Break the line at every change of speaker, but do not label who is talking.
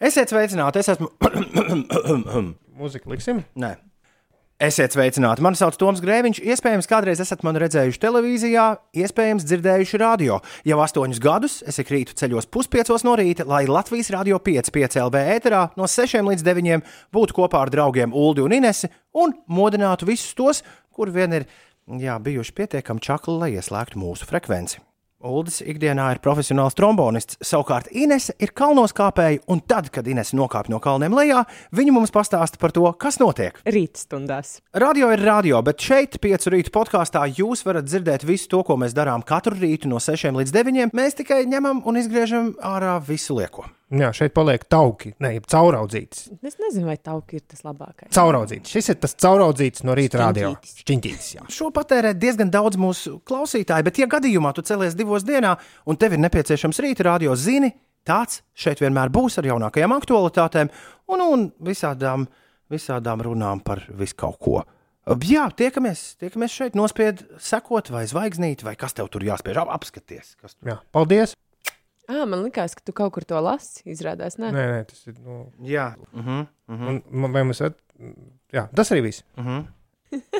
Esiet sveicināti, es esmu.
Mūziku liksim.
Nē. Esiet sveicināti. Mani sauc Toms Grēviņš. Iespējams, kādreiz esat mani redzējuši televīzijā, iespējams, dzirdējuši radio. Jau astoņus gadus es ik rītu ceļos puspiecos no rīta, lai Latvijas radio 5,5 LV ēterā no 6 līdz 9 būtu kopā ar draugiem Uldi un Inesi un modinātu visus tos, kur vien ir jā, bijuši pietiekami čakli, lai ieslēgtu mūsu frekvenci. Uldis ikdienā ir profesionāls trombonists, savukārt Inese ir kalnos kāpēja, un tad, kad Inese nokāp no kalniem lejā, viņa mums pastāsta par to, kas notiek.
Rītstundās.
Radio ir radio, bet šeit, piecu rītu podkāstā, jūs varat dzirdēt visu to, ko mēs darām katru rītu no 6 līdz 9. Mēs tikai ņemam un izgriežam ārā visu lieko.
Jā, šeit paliek tauki, ne cauraudzīts.
Es nezinu, vai tauki ir tas labākais.
Cauraudzīts. Šis ir tas cauraudzīts no rīta radio. Šķiņķītis, jā.
Šo patērē diezgan daudz mūsu klausītāju, bet, ja gadījumā tu celies divos dienā un tev ir nepieciešams rīta radio, zini, tāds šeit vienmēr būs ar jaunākajām aktualitātēm un, un visādām, visādām runām par visu kaut ko. Jā, tiekamies, tiekamies šeit, nospied, sekot vai zvaigznīt, vai kas tev tur jāspiež, ap- apskaties. Kas tur.
jā. Paldies!
Ah, man liekas, ka tu kaut kur to lasi. Izrādās, nē.
Nē, nē, tas ir. Nu,
Jā, uh -huh, uh -huh,
un, vai mums ir? Jā, tas arī viss.
uh -huh.